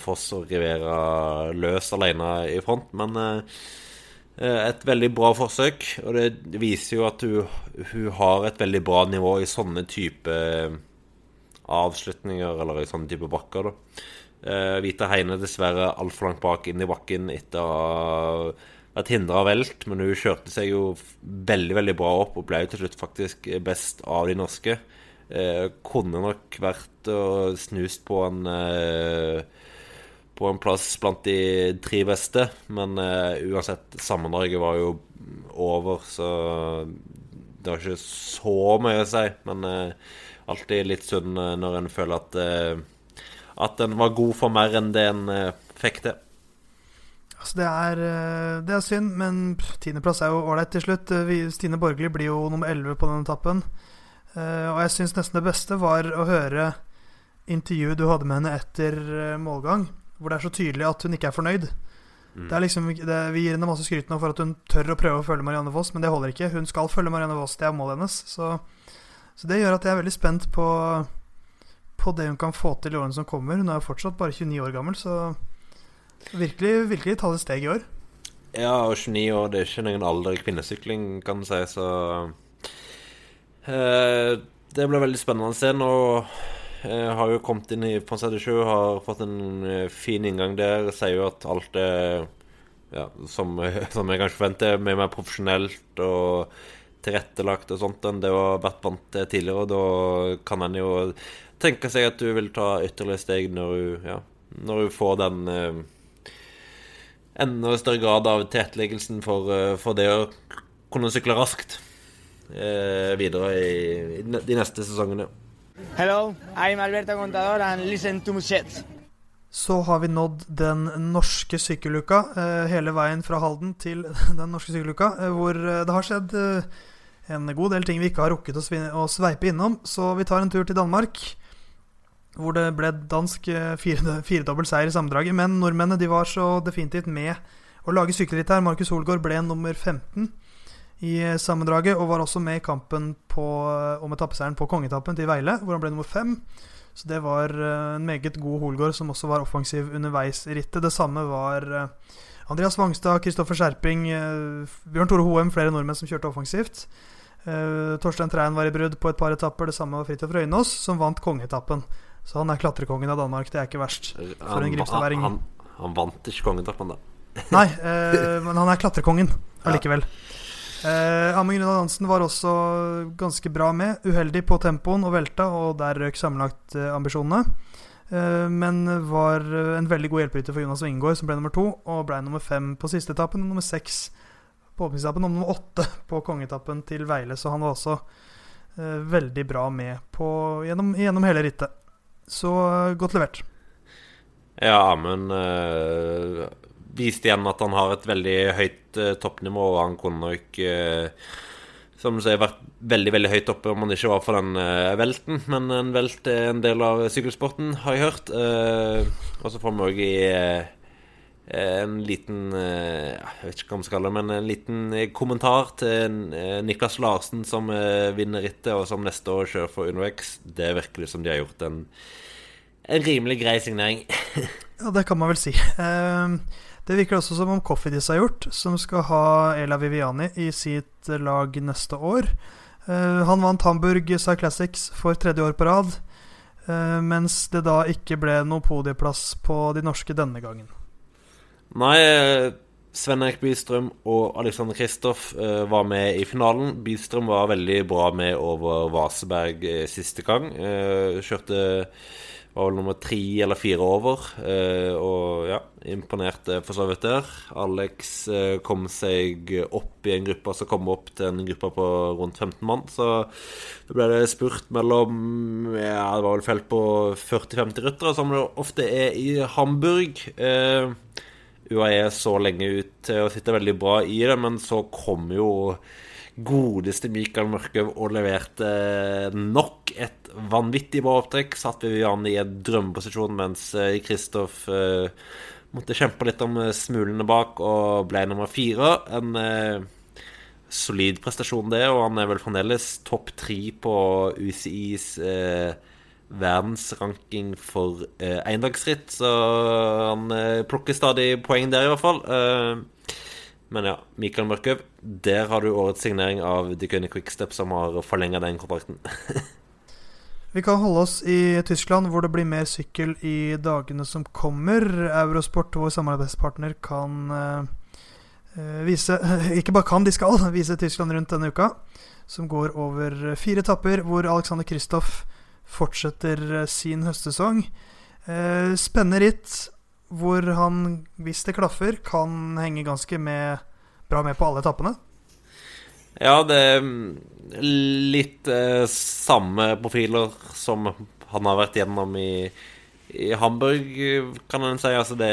Foss og Rivera løs alene i front. Men et veldig bra forsøk, og det viser jo at hun, hun har et veldig bra nivå i sånne type avslutninger eller i sånne type bakker. da. Eh, Vita Heine dessverre altfor langt bak inn i bakken etter å ha vært hindra av velt, men hun kjørte seg jo veldig veldig bra opp og ble jo til slutt faktisk best av de norske. Eh, kunne nok vært og snust på en eh, på en plass blant de tre beste, men uh, uansett, sammendraget var jo over, så det var ikke så mye å si. Men uh, alltid litt synd eh, når en føler at uh, At en var god for mer enn det en uh, fikk til. Altså det, er, det er synd, men tiendeplass er jo ålreit til slutt. Stine Borgli blir jo nummer elleve på denne etappen. Og jeg syns nesten det beste var å høre intervjuet du hadde med henne etter målgang, hvor det er så tydelig at hun ikke er fornøyd. Mm. Det er liksom, det, vi gir henne masse skryt nå for at hun tør å prøve å følge Marianne Voss, men det holder ikke. Hun skal følge Marianne Voss, det er målet hennes. Så så det gjør at jeg er veldig spent på, på det hun kan få til i årene som kommer. Hun er jo fortsatt bare 29 år gammel, så virkelig, virkelig ta det steg i år. Ja, og 29 år, det er ikke noen alder i kvinnesykling, kan du si, så eh, Det blir veldig spennende å se. Nå eh, har jo kommet inn i Ponsette Sjø, har fått en eh, fin inngang der. Sier jo at alt er ja, som, som jeg kanskje forventer, mye mer profesjonelt og tilrettelagt og sånt enn det å ha vært vant til tidligere. Og da kan en jo tenke seg at du vil ta ytterligere steg når du, ja, når du får den eh, enda større grad av tilretteleggelsen for, eh, for, det å kunne sykle raskt eh, videre i, i, de neste sesongene. Hello, I'm Alberto Contador and listen to Musette. Så har vi nådd den norske sykkeluka, eh, hele veien fra Halden til den norske sykkeluka, eh, hvor det har skjedd en god del ting vi ikke har rukket å, sveipe innom. Så vi tar en tur til Danmark, hvor det ble dansk eh, fire, seier i sammendraget. Men nordmennene de var så definitivt med å lage sykkelritt her. Markus Holgaard ble nummer 15 i eh, sammendraget, og var også med i kampen på, eh, om etappeseieren på kongetappen til Veile, hvor han ble nummer fem. Så det var en meget god Holgaard, som også var offensiv underveis i rittet. Det samme var Andreas Wangstad, Kristoffer Skjerping, Bjørn Tore Hoem, flere nordmenn som kjørte offensivt. Uh, Torstein Treien var i brudd på et par etapper. Det samme var Fridtjof Røynås, som vant kongeetappen. Så han er klatrekongen av Danmark. Det er ikke verst for en gripstadværing. Han, han, han, vant ikke kongeetappen, da. Nei, uh, men han er klatrekongen allikevel. Eh, Amund Grønland Hansen var også ganske bra med. Uheldig på tempoen og velta, og der røk sammenlagt eh, ambisjonene. Eh, men var en veldig god hjelperytter for Jonas Wingård, som ble nummer to, og ble nummer fem på siste etappen, og nummer seks på åpningsetappen, og nummer åtte på kongetappen til Veile. Så han var også eh, veldig bra med på, gjennom, gjennom hele rittet. Så eh, godt levert. Ja, men øh, viste igjen at han har et veldig høyt øh, toppnivå, og han kunne nok som du sier, vært veldig veldig høyt oppe om han ikke var for den velten. Men en velt er en del av sykkelsporten, har jeg hørt. Og så får vi òg i en liten Jeg vet ikke hva man skal kalle det, men en liten kommentar til Niklas Larsen, som vinner rittet, og som neste år kjører for UnoX. Det virker som de har gjort en, en rimelig grei signering. ja, det kan man vel si. Uh, det virker også som om Coffeedis har gjort, som skal ha Ela Viviani i sitt lag neste år. Uh, han vant Hamburg Sci Classics for tredje år på rad, uh, mens det da ikke ble noe podieplass på de norske denne gangen. Nei, Sven Erik Bystrøm og Alexander Kristoff uh, var med i finalen. Bystrøm var veldig bra med over Vaseberg siste gang. kjørte var vel nummer tre eller fire over. Eh, og ja, imponerte for så vidt der. Alex eh, kom seg opp i en gruppe som kom opp til en gruppe på rundt 15 mann. Så da ble det spurt mellom Ja, det var vel felt på 40-50 ryttere, som det ofte er i Hamburg. Eh, UAE så lenge ut til å sitte veldig bra i det, men så kom jo godeste Mikael Mørkøv og leverte nok et vanvittig bra opptrekk. Satt Vivian i en drømmeposisjon, mens Kristoff eh, eh, måtte kjempe litt om eh, smulene bak og ble nummer fire. En solid prestasjon, det, og han er vel fremdeles topp tre på UCIs verdensranking for eh, endagsritt, så han plukker stadig poeng der, i hvert fall. Men ja, Mikael Mørkøv, der har du årets signering av Dickony Quickstep, som har forlenga den kontrakten. Vi kan holde oss i Tyskland, hvor det blir mer sykkel i dagene som kommer. Eurosport, vår samarbeidspartner, kan uh, vise Ikke bare kan, de skal vise Tyskland rundt denne uka. Som går over fire etapper, hvor Alexander Kristoff fortsetter sin høstsesong. Uh, spennende ritt hvor han, hvis det klaffer, kan henge ganske med, bra med på alle etappene. Ja, det er mm, litt eh, samme profiler som han har vært gjennom i, i Hamburg, kan en si. Altså, det,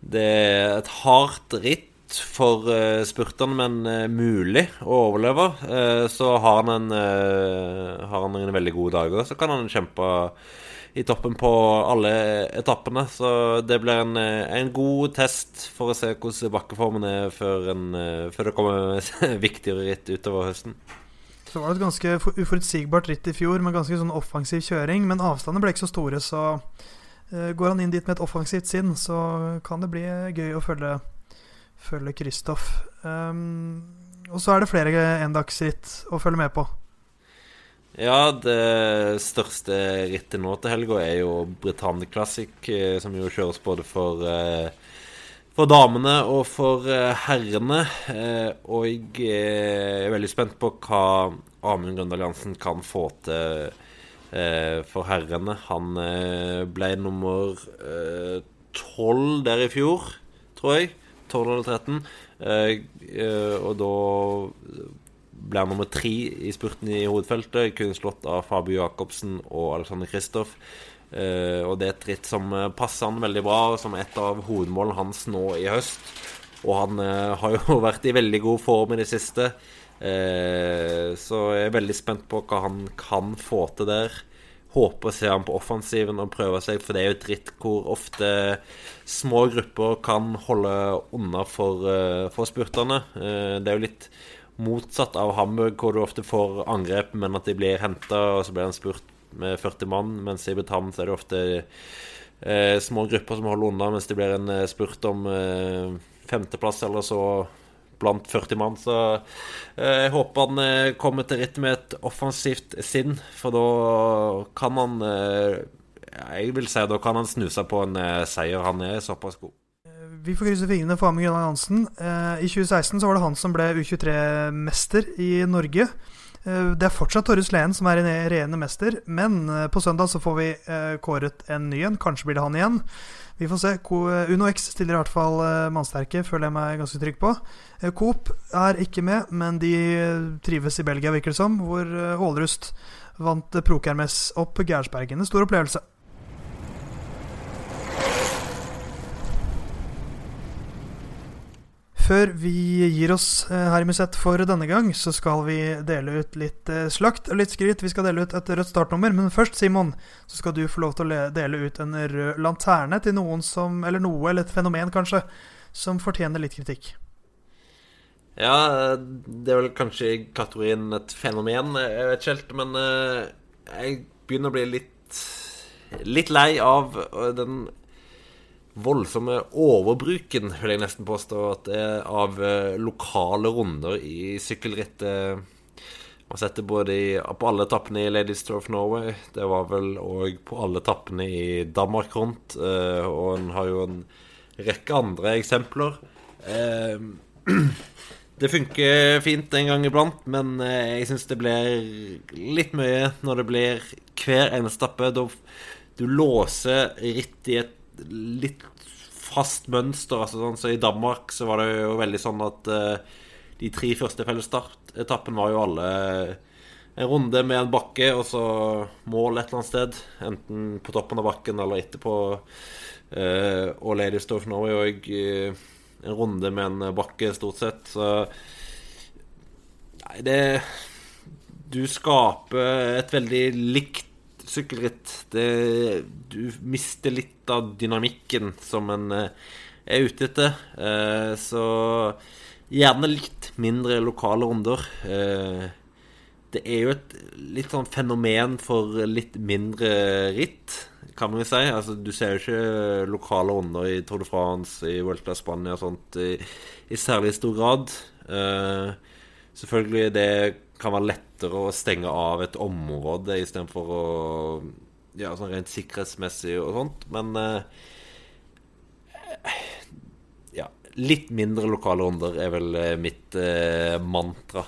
det er et hardt ritt for uh, spurterne, men uh, mulig å overleve. Uh, så har han, en, har han en veldig gode dager, så kan han kjempe i toppen på alle etappene. Så det blir en, en god test for å se hvordan bakkeformen er før, en, før det kommer viktigere ritt utover høsten. Så var det et ganske uforutsigbart ritt i fjor med ganske sånn offensiv kjøring. Men avstandene ble ikke så store, så går han inn dit med et offensivt sinn, så kan det bli gøy å følge, følge Kristoff. Um, og så er det flere endagsritt å følge med på. Ja, det største rittet nå til helga er jo Britannia Classic, eh, som jo kjøres både for, eh, for damene og for eh, herrene. Og jeg er veldig spent på hva Amund Grøndal Jansen kan få til for herrene. Han ble nummer tolv der i fjor, tror jeg. 12 eller 13. Og da ble nummer tre i spurten i hovedfeltet. Kun slått av Fabio Jacobsen og Alexander Kristoff. Uh, og det er et ritt som eh, passer han veldig bra, som et av hovedmålene hans nå i høst. Og han uh, har jo vært i veldig god form i det siste. Uh, så jeg er veldig spent på hva han kan få til der. Håper å se ham på offensiven og prøve seg, for det er jo et ritt hvor ofte små grupper kan holde unna for, for spurterne. det er jo litt motsatt av Hamburg, hvor du ofte får angrep, men at de blir henta, og så blir han spurt med 40 mann. Mens i Britannia er det ofte eh, små grupper som holder unna, mens det blir en eh, spurt om eh, femteplass eller så blant 40 mann. Så eh, jeg håper han eh, kommer til ritt med et offensivt sinn, for da kan han eh, Jeg vil si da kan han snuse på en seier. Han er såpass god. vi får krysse fingrene for Amund Grønland Hansen. I 2016 så var det han som ble U23-mester i Norge. Eh, det er fortsatt Torjus Lehen som er en regjerende mester, men eh, på søndag så får vi eh, kåret en ny en. Kanskje blir det han igjen. Vi får se. Uno X stiller i hvert fall mannsterke, føler jeg meg ganske trygg på. Coop er ikke med, men de trives i Belgia, virker det som, hvor Ålrust vant Prokermes opp Gærsbergen. En stor opplevelse. Før vi gir oss eh, her i Musett for denne gang, så skal vi dele ut litt eh, slakt og litt skryt. Vi skal dele ut et rødt startnummer, men først, Simon, så skal du få lov til å dele ut en rød lanterne til noen som Eller noe, eller et fenomen, kanskje, som fortjener litt kritikk. Ja, det er vel kanskje i kategorien et fenomen, jeg vet ikke helt. Men eh, jeg begynner å bli litt Litt lei av den voldsomme overbruken, vil jeg nesten påstå, at av eh, lokale runder i sykkelrittet. Man setter både i, på alle etappene i Ladies Tour of Norway. Det var vel òg på alle etappene i Danmark rundt. Eh, og en har jo en rekke andre eksempler. Eh, det funker fint en gang iblant, men jeg syns det blir litt mye når det blir hver eneste etappe. Du låser ritt i et litt fast mønster. Altså, sånn, så I Danmark så var det jo veldig sånn at uh, de tre første fellesstartetappene var jo alle en runde med en bakke og så mål et eller annet sted. Enten på toppen av bakken eller etterpå. Uh, og Ladies of Norway òg uh, en runde med en bakke, stort sett. Så Nei, det Du skaper et veldig likt sykkelritt. Det, du mister litt av dynamikken som en eh, er ute etter. Eh, så gjerne litt mindre lokale runder. Eh, det er jo et litt sånn fenomen for litt mindre ritt, kan man jo si. Altså, du ser jo ikke lokale runder i Tour de France, i Vuelta Spania og sånt i, i særlig stor grad. selvfølgelig det kan være lettere å stenge av et område istedenfor å Ja, sånn rent sikkerhetsmessig og sånt. Men eh, Ja, litt mindre lokale runder er vel eh, mitt eh, mantra.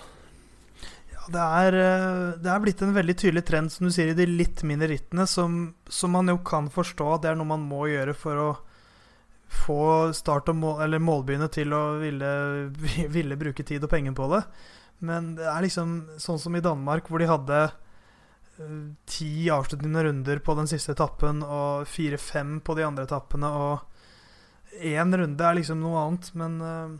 Det er, eh, det er, blitt en veldig tydelig trend, som du sier, i de litt mindre rittene, som, som man jo kan forstå at det er noe man må gjøre for å få start- og mål, målbyene til å ville, ville bruke tid og penger på det. Men det er liksom sånn som i Danmark, hvor de hadde uh, ti avsluttende runder på den siste etappen og fire-fem på de andre etappene, og én runde er liksom noe annet, men uh,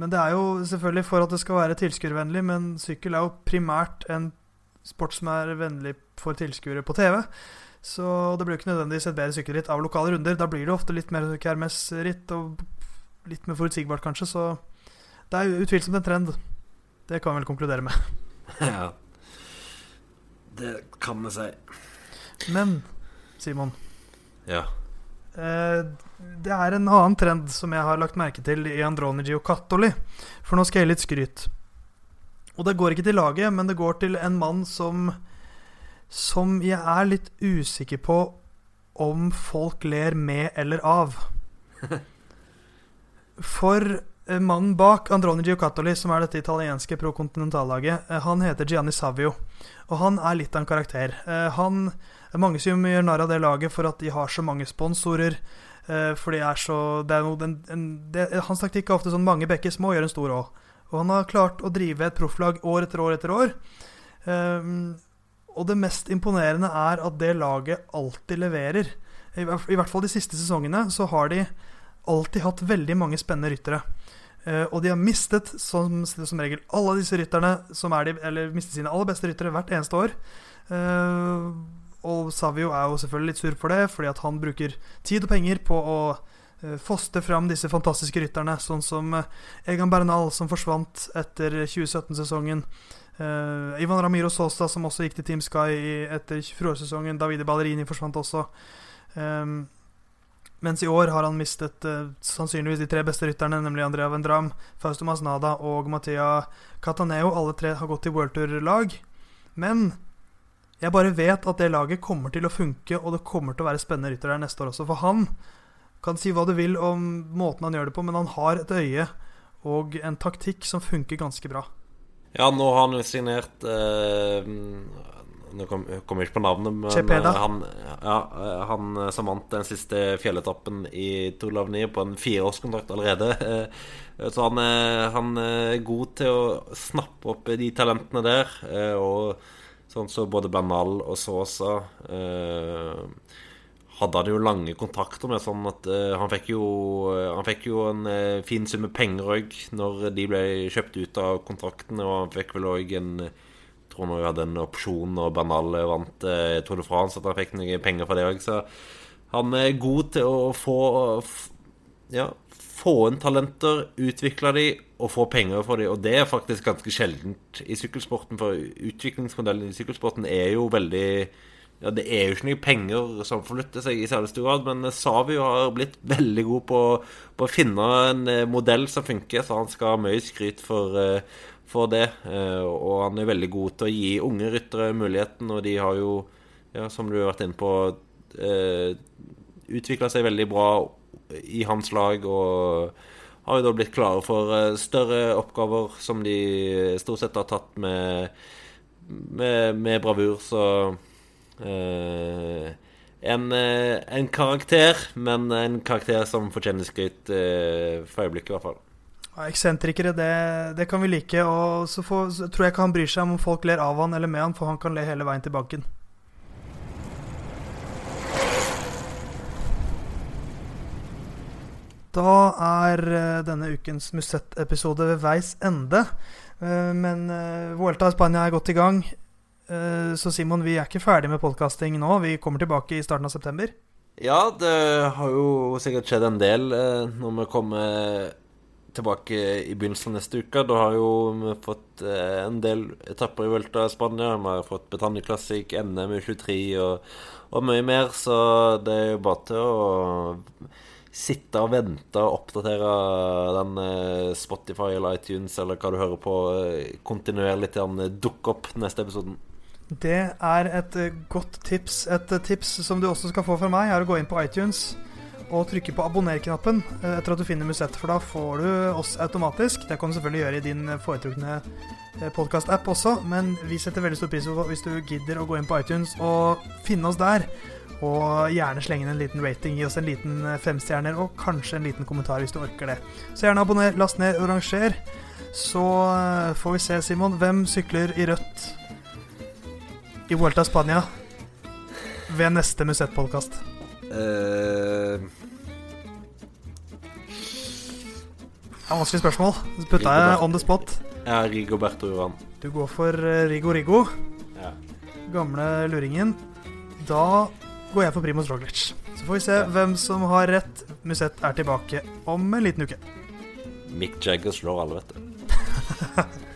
Men det er jo selvfølgelig for at det skal være tilskuervennlig, men sykkel er jo primært en sport som er vennlig for tilskuere på TV. Så det blir jo ikke nødvendigvis et bedre sykkelritt av lokale runder. Da blir det ofte litt mer kermesritt og litt mer forutsigbart, kanskje. Så det er utvilsomt en trend. Det kan vi vel konkludere med. ja. Det kan vi si. Men Simon Ja. Eh, det er en annen trend som jeg har lagt merke til i Andronigi og Cattoli. For nå skal jeg litt skryt. Og det går ikke til laget, men det går til en mann som Som jeg er litt usikker på om folk ler med eller av. For mannen bak Androni Giocattoli, som er dette italienske pro-kontinentallaget, eh, han heter Gianni Savio. Og han er litt av en karakter. Eh, han, mange som gjør narr av det laget for at de har så mange sponsorer. For det er så det er noe, en, en, det, Hans taktikk er ofte sånn mange bekker små gjør en stor å. Og han har klart å drive et profflag år etter år etter år. Um, og det mest imponerende er at det laget alltid leverer. I, I, hvert fall de siste sesongene så har de alltid hatt veldig mange spennende ryttere. Uh, og de har mistet som, som, regel alle disse rytterne som er de, Eller mistet sine aller beste ryttere hvert eneste år. Uh, og Savio er jo selvfølgelig litt sur for det, fordi at han bruker tid og penger på å uh, foste fram disse fantastiske rytterne, sånn som Egan Bernal, som forsvant etter 2017-sesongen. Ivan Ramiro Sosa, som også gikk til Team Sky etter fjorårssesongen. Davide Ballerini forsvant også. Um, mens i år har han mistet uh, sannsynligvis de tre beste rytterne, nemlig Andrea Vendram, Fausto Masnada og Mathea Cataneo. Alle tre har gått til World Tour-lag. Men jeg bare vet at det laget kommer til å funke, og det kommer til å være spennende rytter der neste år også. For han Kan si hva du vil om måten han gjør det på, men han har et øye og en taktikk som funker ganske bra. Ja, nå har han jo signert eh, Nå kommer kom jeg ikke på navnet, men Cepeda. eh, han, ja, eh, han som vant den siste fjelletappen i Tour de l'Avenir på en fireårskontrakt allerede. Eh, Så han, han er god til å snappe opp de talentene der. eh, Og sånn så både Bernal og Sosa eh, hadde han jo lange kontrakter med, sånn at eh, han, fikk jo, han fikk jo en eh, fin sum med penger òg når de ble kjøpt ut av kontrakten, og han fikk vel òg en tror han hadde en opsjon når Bernal vant eh, Tour de France, at han fikk noen penger for det òg. Så han er god til å få ja, få inn talenter, utvikle de og få penger for de, og det er faktisk ganske sjeldent i sykkelsporten, for utviklingsmodellen i sykkelsporten er jo veldig ja, Det er jo ikke noe penger som forflytter seg i særlig stor grad, men Savio har blitt veldig god på, på å finne en eh, modell som funker, så han skal ha mye skryt for, eh, for det. Eh, Og han er veldig god til å gi unge ryttere muligheten, og de har jo, ja, som du har vært inne på, eh, utvikla seg veldig bra i hans lag og har jo da blitt klare for eh, større oppgaver som de stort sett har tatt med, med, med bravur. Så eh, en, en karakter, men en karakter som fortjener skryt eh, for øyeblikket, i hvert fall. Ja, Eksentrikere, det, det kan vi like. Og så, får, så tror jeg ikke han bryr seg om folk ler av han eller med han, for han kan le hele veien til banken. Da er eh, denne ukens Musett-episode ved veis ende. Eh, Men eh, Vuelta i Spania er godt i gang. Så Simon, vi er ikke ferdig med podkasting nå. Vi kommer tilbake i starten av september. Ja, det har jo sikkert skjedd en del når vi kommer tilbake i begynnelsen av neste uke. Da har jo vi fått eh, en del etapper i Vuelta i Spania. Vi har fått Betania Classic, NM i 23 og, og mye mer. Så det er jo bare til å sitte og vente og oppdatere den eh, Spotify eller iTunes eller hva du hører på, eh, kontinuerlig til den dukker opp neste episoden. Det er et godt tips. Et tips som du også skal få fra meg, er å gå inn på iTunes og trykke på abonner-knappen eh, etter at du finner Musett, for da får du oss automatisk. Det kan du selvfølgelig gjøre i din eh, foretrukne podkast-app også, men vi setter veldig stor pris på hvis du gidder å gå inn på iTunes og finne oss der. Og gjerne slenge inn en liten rating, gi oss en liten eh, femstjerner og kanskje en liten kommentar hvis du orker det. Så gjerne abonner, last ned og ranger. Så eh, får vi se, Simon. Hvem sykler i rødt i Vuelta Spania ved neste Musett-podkast? Eh, Det er vanskelig spørsmål. Så putta jeg on the spot. ja, Rigoberto Uran. Du går for eh, Rigo Rigo, Ja. gamle luringen. Da går jeg for Primoz Roglic. Så får vi se hvem som har rett. Musett er tilbake om en liten uke. Mick Jagger slår alle, vet du.